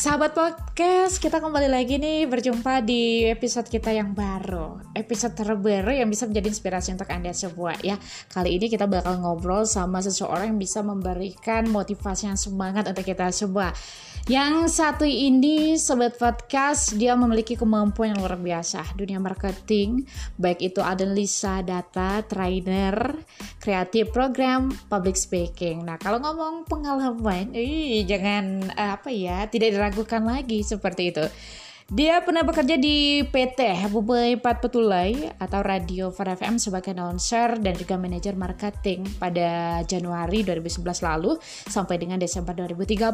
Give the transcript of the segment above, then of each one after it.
sahabat podcast, kita kembali lagi nih berjumpa di episode kita yang baru. Episode terbaru yang bisa menjadi inspirasi untuk Anda semua ya. Kali ini kita bakal ngobrol sama seseorang yang bisa memberikan motivasi yang semangat untuk kita semua. Yang satu ini sobat podcast dia memiliki kemampuan yang luar biasa dunia marketing baik itu analisa data, trainer, kreatif program, public speaking. Nah kalau ngomong pengalaman, ih, jangan eh, apa ya tidak diragukan lagi seperti itu. Dia pernah bekerja di PT Bubay Pat Petulai atau Radio Far FM sebagai announcer dan juga manajer marketing pada Januari 2011 lalu sampai dengan Desember 2013.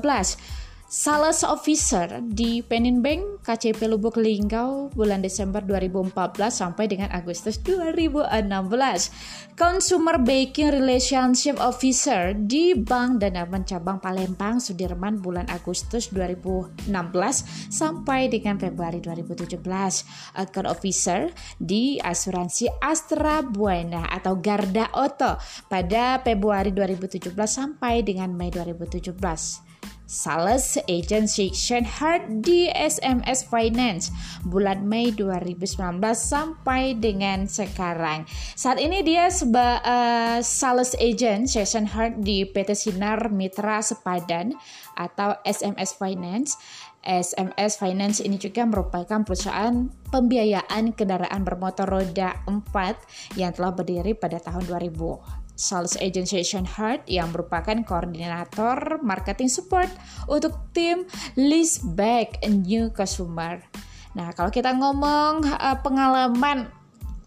Sales Officer di Penin Bank KCP Lubuk Linggau bulan Desember 2014 sampai dengan Agustus 2016. Consumer Banking Relationship Officer di Bank Danaman Cabang Palembang Sudirman bulan Agustus 2016 sampai dengan Februari 2017. Account Officer di Asuransi Astra Buena atau Garda Auto pada Februari 2017 sampai dengan Mei 2017. Sales Agent Section Hard di SMS Finance bulan Mei 2019 sampai dengan sekarang. Saat ini dia sebagai uh, Sales Agent Section Hard di PT Sinar Mitra Sepadan atau SMS Finance. SMS Finance ini juga merupakan perusahaan pembiayaan kendaraan bermotor roda 4 yang telah berdiri pada tahun 2000 sales agent Session Heart yang merupakan koordinator marketing support untuk tim list back new customer. Nah, kalau kita ngomong uh, pengalaman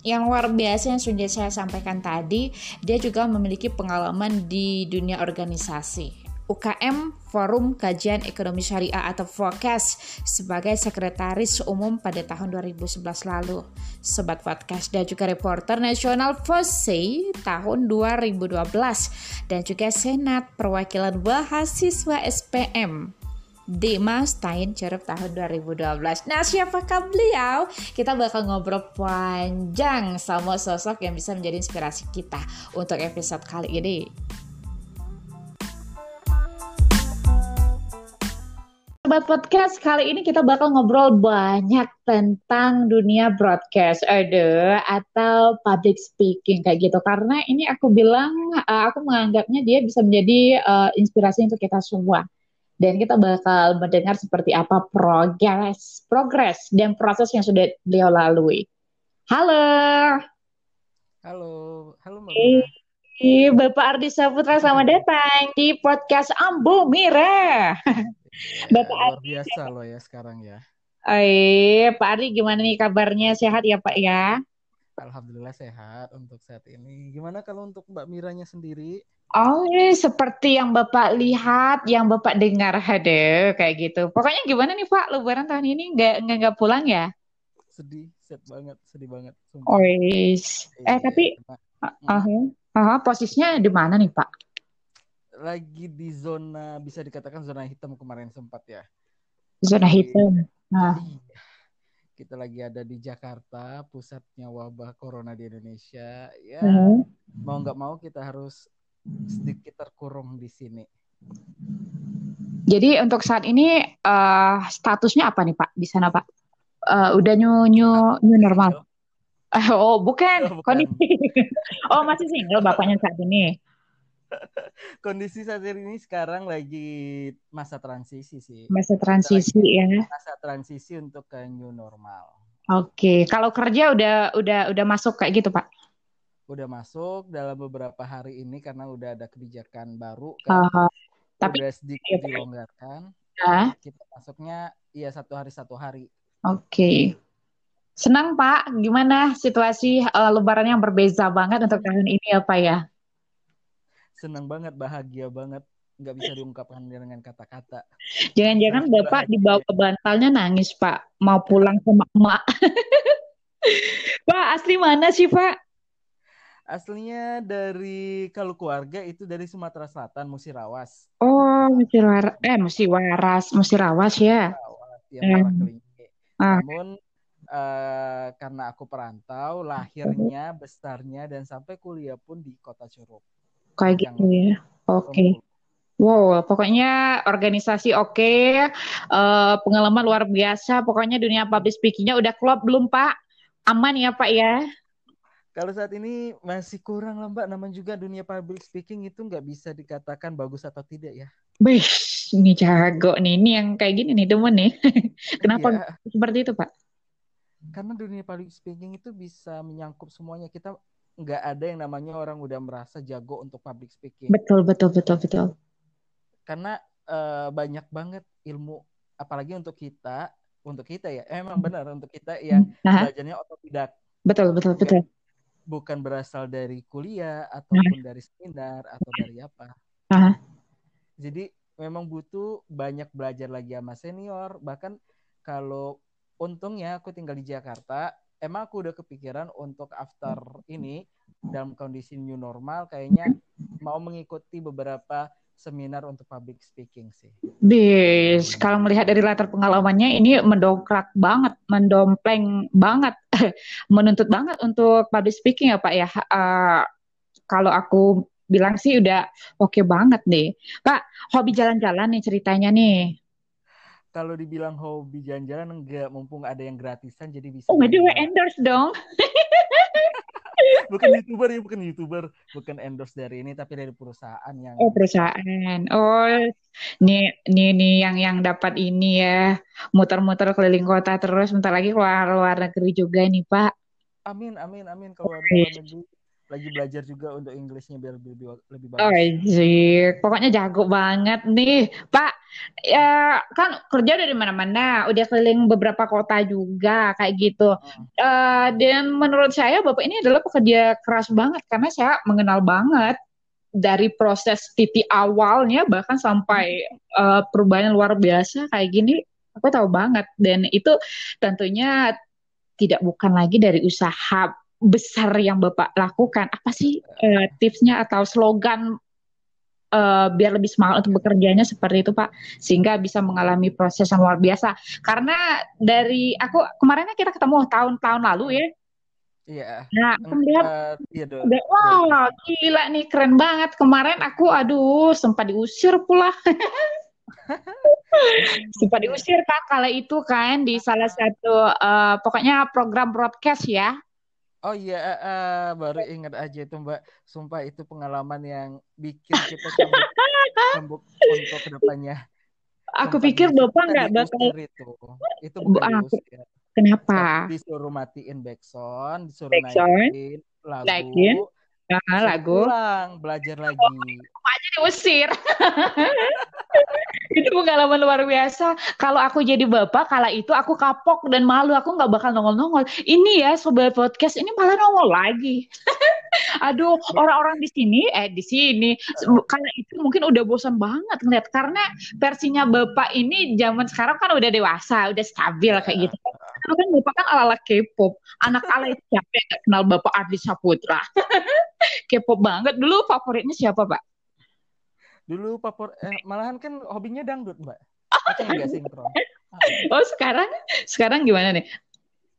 yang luar biasa yang sudah saya sampaikan tadi, dia juga memiliki pengalaman di dunia organisasi. UKM Forum Kajian Ekonomi Syariah atau FOKAS sebagai sekretaris umum pada tahun 2011 lalu. Sobat Podcast dan juga reporter nasional FOSE tahun 2012 dan juga Senat Perwakilan Mahasiswa SPM di Stein Cerep tahun 2012. Nah, siapakah beliau? Kita bakal ngobrol panjang sama sosok yang bisa menjadi inspirasi kita untuk episode kali ini. Sobat Podcast, kali ini kita bakal ngobrol banyak tentang dunia broadcast, ada atau public speaking kayak gitu. Karena ini aku bilang, uh, aku menganggapnya dia bisa menjadi uh, inspirasi untuk kita semua. Dan kita bakal mendengar seperti apa progres, progres dan proses yang sudah beliau lalui. Halo. Halo, halo Mbak. Hey, Bapak Ardi Saputra, selamat datang di podcast Ambo Mira. Bapak luar Ari. biasa loh ya sekarang ya. Eh, Pak Ari gimana nih kabarnya? Sehat ya Pak ya? Alhamdulillah sehat untuk saat ini. Gimana kalau untuk Mbak Miranya sendiri? Oh, eh, seperti yang Bapak lihat, yang Bapak dengar, ada kayak gitu. Pokoknya gimana nih Pak, Lebaran tahun ini nggak nggak nggak pulang ya? Sedih, sedih banget, sedih banget. Sumpah. Oh, yes. eh tapi, uh, uh, uh, posisinya di mana nih Pak? Lagi di zona bisa dikatakan zona hitam kemarin sempat ya. Zona hitam. Nah. Iya. Kita lagi ada di Jakarta, pusatnya wabah corona di Indonesia. Ya, uh-huh. mau nggak mau kita harus sedikit terkurung di sini. Jadi untuk saat ini uh, statusnya apa nih Pak di sana Pak? Uh, udah new new new normal. Oh bukan, oh, bukan. kondisi. oh masih single bapaknya saat ini. kondisi saat ini sekarang lagi masa transisi sih. Masa transisi ya. Masa transisi untuk ke new normal. Oke, kalau kerja udah udah udah masuk kayak gitu, Pak? Udah masuk dalam beberapa hari ini karena udah ada kebijakan baru kan. Uh, tapi udah sedikit iya, dilonggarkan. Uh. Kita masuknya iya satu hari satu hari. Oke. Senang Pak, gimana situasi uh, Lebaran yang berbeza banget untuk tahun ini ya Pak ya? Senang banget, bahagia banget, nggak bisa diungkapkan dengan kata-kata. Jangan-jangan bapak dibawa ke bantalnya nangis pak, mau pulang sama emak. pak asli mana sih pak? Aslinya dari kalau keluarga itu dari Sumatera Selatan, Musirawas. Oh, Musirawas. Eh, Musirawas, Musirawas ya. Musirawas, ya eh. Ah. Namun uh, karena aku perantau, lahirnya, besarnya dan sampai kuliah pun di Kota Curug kayak gitu ya oke okay. Wow, pokoknya organisasi oke, okay, uh, pengalaman luar biasa. Pokoknya dunia public speakingnya udah klop belum Pak? Aman ya Pak ya? Kalau saat ini masih kurang lah Mbak. Namanya juga dunia public speaking itu nggak bisa dikatakan bagus atau tidak ya. Bih, ini jago nih. Ini yang kayak gini nih demen nih. Kenapa iya. seperti itu Pak? Karena dunia public speaking itu bisa menyangkut semuanya. Kita nggak ada yang namanya orang udah merasa jago untuk public speaking. Betul, betul, betul, betul karena uh, banyak banget ilmu apalagi untuk kita untuk kita ya emang benar untuk kita yang Aha. belajarnya otodidak betul betul betul bukan berasal dari kuliah ataupun Aha. dari seminar atau dari apa Aha. jadi memang butuh banyak belajar lagi sama senior bahkan kalau untungnya aku tinggal di Jakarta emang aku udah kepikiran untuk after ini dalam kondisi new normal kayaknya mau mengikuti beberapa seminar untuk public speaking sih. Bis, kalau melihat dari latar pengalamannya ini mendongkrak banget, mendompleng banget, menuntut banget untuk public speaking ya Pak ya. Uh, kalau aku bilang sih udah oke okay banget nih. Pak, hobi jalan-jalan nih ceritanya nih. Kalau dibilang hobi jalan-jalan enggak, mumpung ada yang gratisan jadi bisa. Oh, waduh, endorse dong. bukan youtuber ya bukan youtuber. Bukan endorse dari ini tapi dari perusahaan yang oh perusahaan. Oh nih nih nih yang yang dapat ini ya. Muter-muter keliling kota terus bentar lagi keluar luar negeri juga nih pak. Amin amin amin. Keluar luar negeri lagi belajar juga untuk Inggrisnya biar lebih lebih bagus. Oh, pokoknya jago banget nih, Pak. Ya kan kerja dari mana-mana, udah keliling beberapa kota juga kayak gitu. Hmm. Uh, dan menurut saya Bapak ini adalah pekerja keras banget karena saya mengenal banget dari proses titik awalnya bahkan sampai uh, perubahan luar biasa kayak gini aku tahu banget dan itu tentunya tidak bukan lagi dari usaha besar yang Bapak lakukan? Apa sih uh, tipsnya atau slogan uh, biar lebih semangat untuk bekerjanya seperti itu Pak sehingga bisa mengalami proses yang luar biasa karena dari aku kemarinnya kita ketemu tahun-tahun lalu ya Iya. Nah, aku melihat, uh, iya udah, wow, gila nih keren banget. Kemarin aku, aduh, sempat diusir pula. sempat diusir kak kala itu kan di salah satu, uh, pokoknya program broadcast ya. Oh iya, uh, baru ingat aja itu Mbak. Sumpah itu pengalaman yang bikin kita cambuk untuk ke depannya. Aku pikir Bapak nggak bakal itu. Itu bukan aku, ya. Kenapa? Disuruh matiin backsound, disuruh backsound, naikin lagu. Naikin. Nah, lagu. Pulang, belajar lagi. Oh, aja diusir. itu pengalaman luar biasa. Kalau aku jadi bapak, kala itu aku kapok dan malu. Aku nggak bakal nongol-nongol. Ini ya sobat podcast ini malah nongol lagi. Aduh, orang-orang di sini, eh di sini, karena itu mungkin udah bosan banget ngeliat. Karena versinya bapak ini zaman sekarang kan udah dewasa, udah stabil kayak gitu. Karena kan bapak kan ala-ala K-pop. Anak ala itu siapa yang gak kenal bapak Ardi Saputra? K-pop banget. Dulu favoritnya siapa, Pak? Dulu papor eh, malahan kan hobinya dangdut, Mbak. Atau enggak sinkron? Oh, sekarang sekarang gimana nih?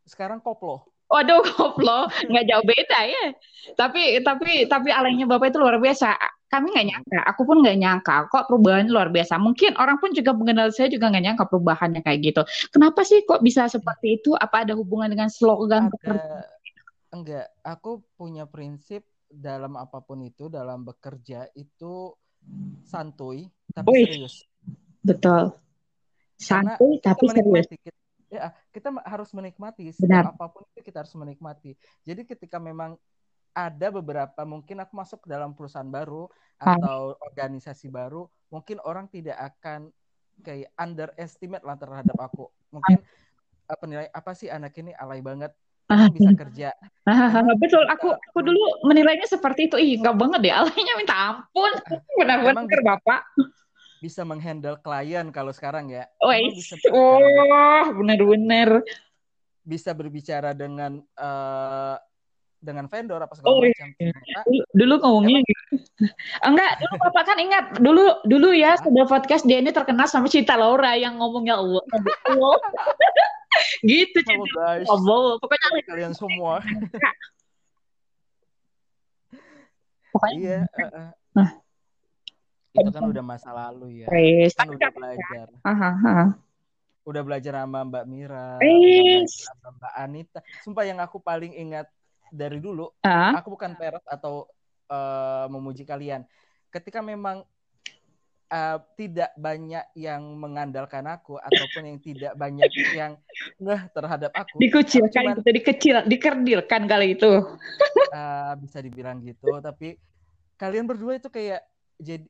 Sekarang koplo. Waduh, koplo, nggak jauh beda ya. Tapi tapi tapi alangnya Bapak itu luar biasa. Kami nggak nyangka, aku pun nggak nyangka kok perubahan luar biasa. Mungkin orang pun juga mengenal saya juga nggak nyangka perubahannya kayak gitu. Kenapa sih kok bisa seperti itu? Apa ada hubungan dengan slogan? Ada, enggak, aku punya prinsip dalam apa pun itu, dalam bekerja itu santuy tapi Uy, serius. Betul. Santuy tapi serius. Kita, ya, kita harus menikmati Benar. apa pun itu kita harus menikmati. Jadi ketika memang ada beberapa mungkin aku masuk ke dalam perusahaan baru atau organisasi baru, mungkin orang tidak akan kayak underestimate lah terhadap aku. Mungkin apa nilai apa sih anak ini alay banget ah, bisa kerja. Ah, betul, aku aku dulu menilainya seperti itu. Ih, enggak banget deh, alainya minta ampun. Benar-benar Bapak. Bisa menghandle klien kalau sekarang ya. Oh, bisa oh benar-benar. Bisa berbicara dengan uh, dengan vendor apa segala oh, macam. Iya. Dulu, dulu ngomongnya gitu. Enggak, dulu Bapak kan ingat dulu dulu ya sudah podcast dia ini terkenal sama Cita Laura yang ngomongnya Allah. gitu Halo guys. Oh, pokoknya kalian semua. pokoknya iya, uh, uh. Nah. itu kan udah masa lalu ya Chris. kan udah belajar aha, aha. udah belajar sama Mbak Mira sama Mbak Anita sumpah yang aku paling ingat dari dulu uh. aku bukan peres atau uh, memuji kalian ketika memang uh, tidak banyak yang mengandalkan aku ataupun yang tidak banyak yang ngeh terhadap aku. Dikucilkan cuman, gitu, dikecil, dikerdilkan kali itu. uh, bisa dibilang gitu, tapi kalian berdua itu kayak jadi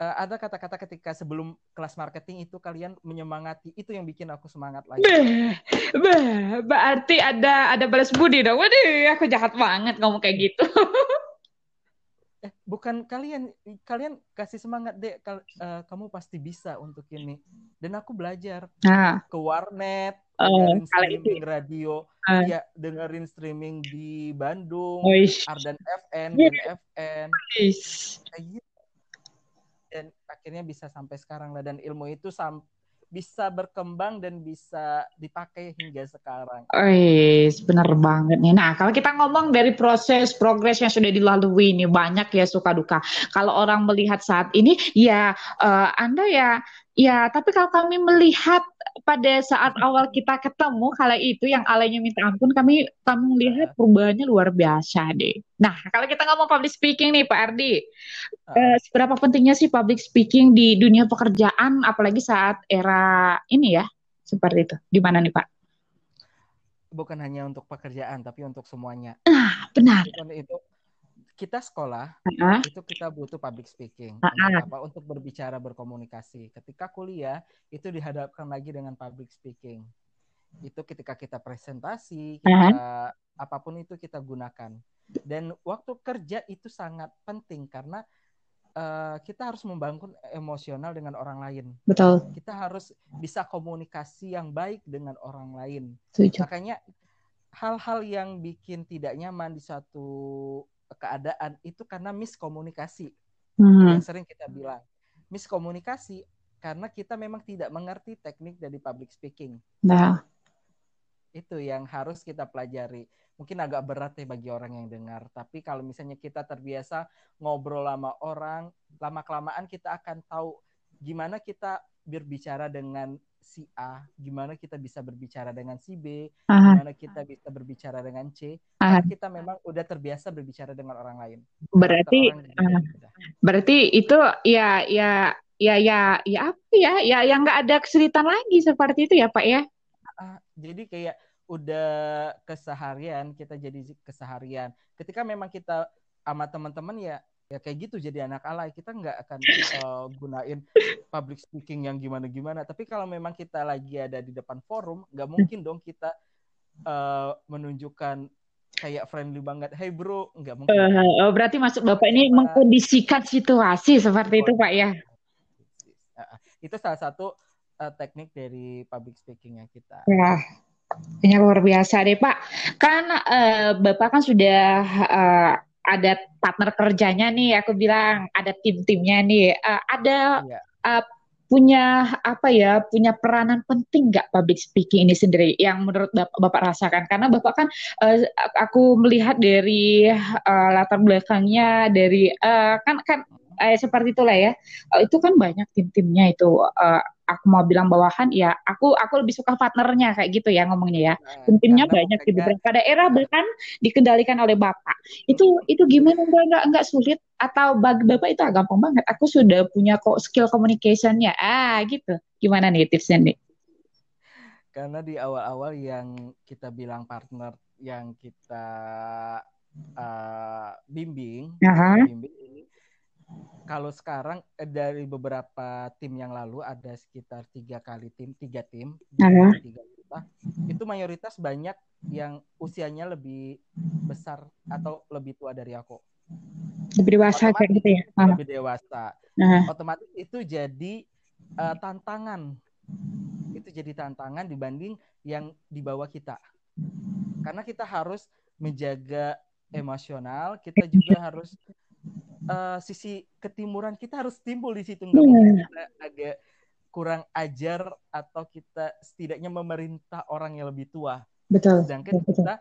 uh, ada kata-kata ketika sebelum kelas marketing itu kalian menyemangati itu yang bikin aku semangat lagi. Beh, beh, berarti ada ada balas budi dong. Waduh, aku jahat banget ngomong kayak gitu. eh bukan kalian kalian kasih semangat dek kal, uh, kamu pasti bisa untuk ini dan aku belajar nah. ke warnet uh, streaming radio uh. ya dengerin streaming di Bandung. Ardan FN dan FN kayak gitu dan akhirnya bisa sampai sekarang lah dan ilmu itu sampai bisa berkembang dan bisa dipakai hingga sekarang. Eh, benar banget nih. Nah, kalau kita ngomong dari proses progres yang sudah dilalui ini banyak ya suka duka. Kalau orang melihat saat ini, ya uh, Anda ya Ya, tapi kalau kami melihat pada saat awal kita ketemu kala itu yang alainya minta ampun, kami kami melihat perubahannya luar biasa deh. Nah, kalau kita ngomong public speaking nih Pak Ardi, uh. eh, seberapa pentingnya sih public speaking di dunia pekerjaan, apalagi saat era ini ya, seperti itu. Di mana nih Pak? Bukan hanya untuk pekerjaan, tapi untuk semuanya. Ah, benar. Itu kita sekolah uh-huh. itu kita butuh public speaking uh-huh. untuk apa? Untuk berbicara berkomunikasi. Ketika kuliah itu dihadapkan lagi dengan public speaking. Itu ketika kita presentasi, kita uh-huh. apa pun itu kita gunakan. Dan waktu kerja itu sangat penting karena uh, kita harus membangun emosional dengan orang lain. Betul. Kita harus bisa komunikasi yang baik dengan orang lain. Setuju. Makanya hal-hal yang bikin tidak nyaman di satu keadaan itu karena miskomunikasi hmm. yang sering kita bilang. Miskomunikasi karena kita memang tidak mengerti teknik dari public speaking. Nah. Itu yang harus kita pelajari. Mungkin agak berat ya bagi orang yang dengar tapi kalau misalnya kita terbiasa ngobrol sama orang lama kelamaan kita akan tahu gimana kita berbicara dengan si A, gimana kita bisa berbicara dengan si B, Aha. gimana kita bisa berbicara dengan C, karena kita memang udah terbiasa berbicara dengan orang lain. Berarti orang berarti itu ya ya ya ya ya apa ya ya yang nggak ada kesulitan lagi seperti itu ya Pak ya? Uh, jadi kayak udah keseharian kita jadi keseharian. Ketika memang kita sama teman-teman ya ya kayak gitu jadi anak alay. Kita nggak akan uh, gunain public speaking yang gimana gimana tapi kalau memang kita lagi ada di depan forum nggak mungkin dong kita uh, menunjukkan kayak friendly banget. Hey bro nggak mungkin. Uh, oh, berarti masuk bapak ini mengkondisikan situasi seperti itu pak ya? Itu salah satu uh, teknik dari public speaking yang kita ya. Ini luar biasa deh pak. Kan uh, bapak kan sudah uh, ada partner kerjanya nih aku bilang ada tim-timnya nih uh, ada yeah. Iya. uh, punya apa ya punya peranan penting nggak public speaking ini sendiri yang menurut bapak, bapak rasakan karena bapak kan uh, aku melihat dari uh, latar belakangnya dari uh, kan kan uh, seperti itulah ya uh, itu kan banyak tim-timnya itu uh, aku mau bilang bawahan ya aku aku lebih suka partnernya kayak gitu ya ngomongnya ya. Nah, timnya banyak di beberapa daerah bahkan dikendalikan oleh bapak. Itu itu gimana enggak enggak enggak sulit? Atau bagi bapak itu agak gampang banget. Aku sudah punya kok skill communicationnya. Ah gitu. Gimana nih tipsnya nih? Karena di awal-awal yang kita bilang partner yang kita uh, bimbing, uh -huh. bimbing kalau sekarang eh, dari beberapa tim yang lalu ada sekitar tiga kali tim, tiga tim, uh-huh. tiga kita, itu mayoritas banyak yang usianya lebih besar atau lebih tua dari aku. Lebih dewasa kayak gitu ya? Uh-huh. Lebih dewasa. Uh-huh. Otomatis itu jadi uh, tantangan. Itu jadi tantangan dibanding yang di bawah kita. Karena kita harus menjaga emosional, kita juga harus uh, sisi ketimuran kita harus timbul di situ nggak mungkin iya. kita agak kurang ajar atau kita setidaknya memerintah orang yang lebih tua. Betul. Sedangkan betul. kita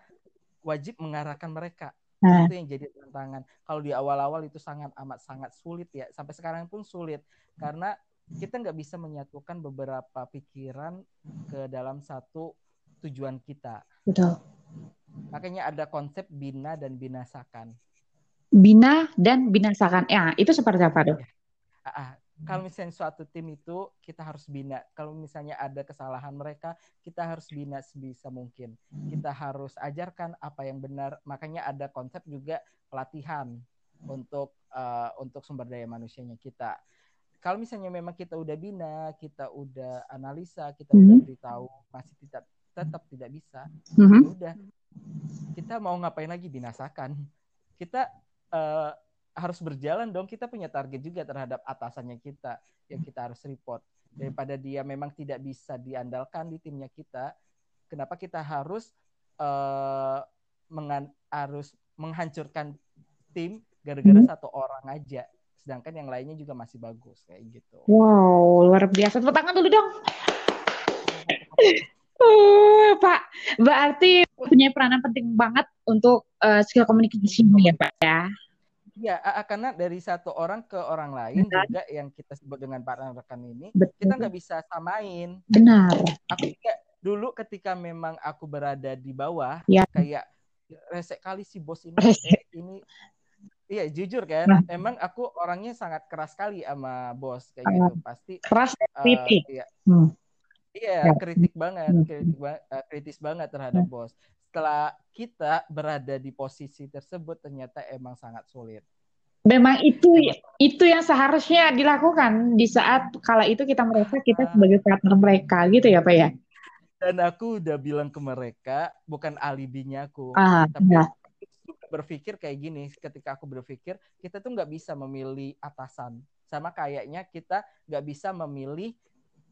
wajib mengarahkan mereka. Nah. Itu yang jadi tantangan. Kalau di awal-awal itu sangat amat sangat sulit ya. Sampai sekarang pun sulit karena kita nggak bisa menyatukan beberapa pikiran ke dalam satu tujuan kita. Betul. Makanya ada konsep bina dan binasakan. Bina dan binasakan. Ya, itu seperti apa tuh? Ah, ah kalau misalnya suatu tim itu kita harus bina. Kalau misalnya ada kesalahan mereka, kita harus bina sebisa mungkin. Kita harus ajarkan apa yang benar. Makanya ada konsep juga pelatihan untuk uh, untuk sumber daya manusianya kita. Kalau misalnya memang kita udah bina, kita udah analisa, kita mm -hmm. udah beritahu masih tidak tetap tidak bisa, mm -hmm. udah kita mau ngapain lagi binasakan. Kita uh, harus berjalan dong. Kita punya target juga terhadap atasannya kita yang kita harus report. Daripada dia memang tidak bisa diandalkan di timnya kita, kenapa kita harus uh, mengan harus menghancurkan tim gara-gara hmm. satu orang aja, sedangkan yang lainnya juga masih bagus kayak gitu. Wow, luar biasa. Tepuk tangan dulu dong. Uh, Pak, berarti punya peranan penting banget untuk uh, skill komunikasi ya, Pak ya. Ya, karena dari satu orang ke orang lain Benar. juga yang kita sebut dengan partner rekan ini, Betul. kita nggak bisa samain. Benar. Aku juga dulu ketika memang aku berada di bawah, ya. kayak resek kali si bos ini, eh, ini Iya jujur kan, nah. emang aku orangnya sangat keras sekali sama bos kayak gitu pasti. Keras uh, Iya, hmm. iya ya. kritik banget, hmm. kritik ba uh, kritis banget terhadap hmm. bos setelah kita berada di posisi tersebut ternyata emang sangat sulit. Memang itu itu yang seharusnya dilakukan di saat kala itu kita merasa kita ah. sebagai partner mereka gitu ya Pak ya. Dan aku udah bilang ke mereka bukan alibinya aku, ah, tapi ya. berpikir kayak gini. Ketika aku berpikir kita tuh nggak bisa memilih atasan, sama kayaknya kita nggak bisa memilih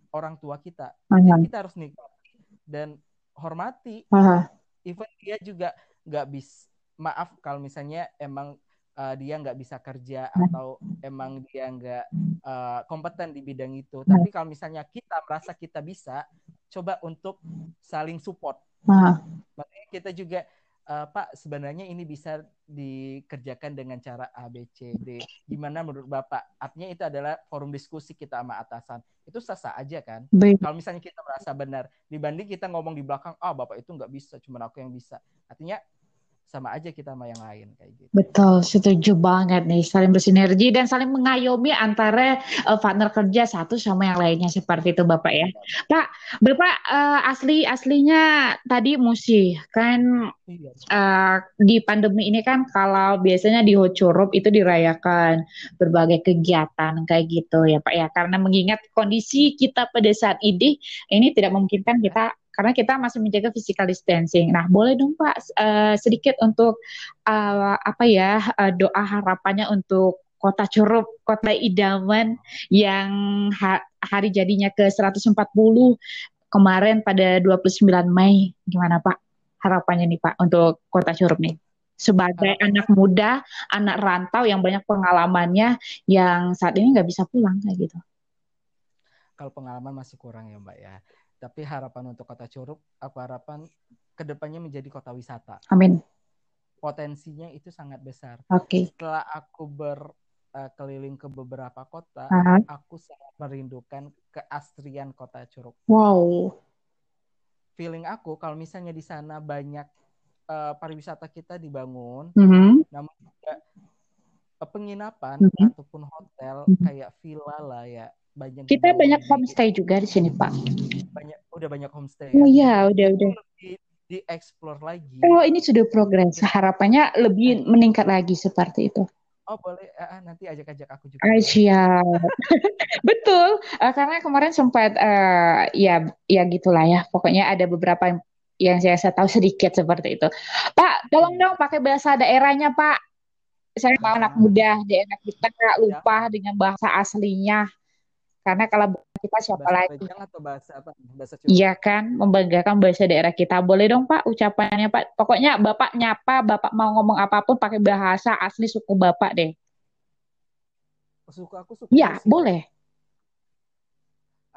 orang tua kita. Jadi kita harus nikmati dan hormati. Aha even dia juga nggak bisa maaf kalau misalnya emang uh, dia nggak bisa kerja atau emang dia nggak uh, kompeten di bidang itu. Tapi kalau misalnya kita merasa kita bisa, coba untuk saling support. Nah. Makanya kita juga uh, Pak sebenarnya ini bisa dikerjakan dengan cara A B C D. Gimana menurut Bapak? Artinya itu adalah forum diskusi kita sama atasan. Itu sah-sah aja kan? Baik. Kalau misalnya kita merasa benar dibanding kita ngomong di belakang, "Ah, Bapak itu nggak bisa, cuma aku yang bisa." Artinya sama aja kita sama yang lain kayak gitu. Betul, setuju banget nih, saling bersinergi dan saling mengayomi antara uh, partner kerja satu sama yang lainnya seperti itu Bapak ya. Pak, Bapak uh, asli aslinya tadi musik kan uh, di pandemi ini kan kalau biasanya di Hocurup itu dirayakan berbagai kegiatan kayak gitu ya Pak ya karena mengingat kondisi kita pada saat ini ini tidak memungkinkan kita karena kita masih menjaga physical distancing. Nah, boleh dong Pak uh, sedikit untuk uh, apa ya uh, doa harapannya untuk Kota Curup, kota idaman yang ha hari jadinya ke 140 kemarin pada 29 Mei. Gimana Pak harapannya nih Pak untuk Kota Curup nih? Sebagai anak muda, anak rantau yang banyak pengalamannya yang saat ini nggak bisa pulang kayak gitu. Kalau pengalaman masih kurang ya Mbak ya tapi harapan untuk kota Curug, aku harapan ke depannya menjadi kota wisata. Amin. Potensinya itu sangat besar. Oke. Okay. Setelah aku berkeliling uh, ke beberapa kota, uh -huh. aku sangat merindukan keasrian kota Curug. Wow. Feeling aku kalau misalnya di sana banyak uh, pariwisata kita dibangun, mm-hmm. namun juga penginapan mm-hmm. ataupun hotel mm-hmm. kayak villa lah ya banyak kita banyak homestay juga di sini pak banyak udah banyak homestay oh iya ya, udah udah di, explore lagi oh ini sudah progres harapannya lebih meningkat lagi seperti itu Oh boleh, uh, nanti ajak-ajak aku juga. Ah, siap, betul. Uh, karena kemarin sempat uh, ya ya gitulah ya. Pokoknya ada beberapa yang, yang saya, saya tahu sedikit seperti itu. Pak, tolong dong pakai bahasa daerahnya Pak. Saya mau anak muda daerah kita lupa ya. dengan bahasa aslinya. Karena kalau kita siapa bahasa lagi? atau bahasa apa? Bahasa Iya kan, membanggakan bahasa daerah kita. Boleh dong Pak ucapannya Pak. Pokoknya Bapak nyapa, Bapak mau ngomong apa pun pakai bahasa asli suku Bapak deh. Suku aku suku. Iya, boleh.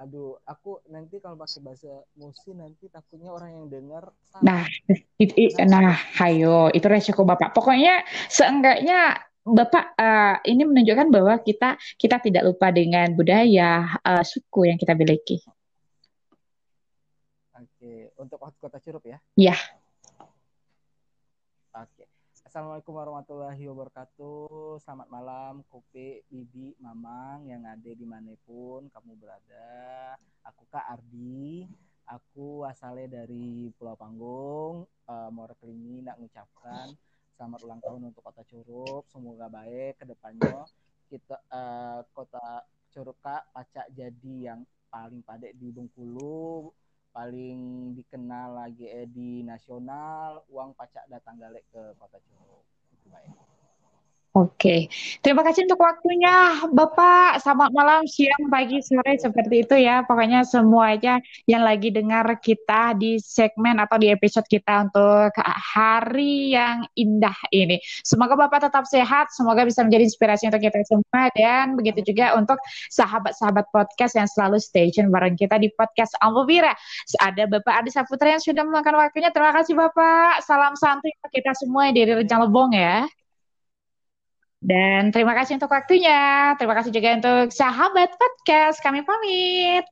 aduh aku nanti kalau pakai bahasa musi nanti takutnya orang yang dengar nah it, it, nah hayo itu resiko bapak pokoknya seenggaknya Bapak uh, ini menunjukkan bahwa kita kita tidak lupa dengan budaya uh, suku yang kita miliki. Oke, untuk kota Curup ya? Iya. Oke. Assalamualaikum warahmatullahi wabarakatuh. Selamat malam, Kopi, Bibi, Mamang yang ada di mana pun kamu berada. Aku Kak Ardi. Aku asalnya dari Pulau Panggung. Uh, mau reklingi nak mengucapkan selamat ulang tahun untuk Kota Curup. Semoga baik ke depannya. Kita uh, Kota Curup Kak pacak jadi yang paling padek di Bengkulu, paling dikenal lagi eh, di nasional, uang pacak datang galek ke Kota Curup. Itu baik. Oke, terima kasih untuk waktunya Bapak. Selamat malam, siang, pagi, sore seperti itu ya. Pokoknya semuanya yang lagi dengar kita di segmen atau di episode kita untuk hari yang indah ini. Semoga Bapak tetap sehat, semoga bisa menjadi inspirasi untuk kita semua dan begitu juga untuk sahabat-sahabat podcast yang selalu stay tune bareng kita di podcast Ambovira. Ada Bapak Adi Saputra yang sudah meluangkan waktunya. Terima kasih Bapak. Salam santuy untuk kita semua dari Rejang Lebong ya. Dan terima kasih untuk waktunya. Terima kasih juga untuk sahabat podcast. Kami pamit.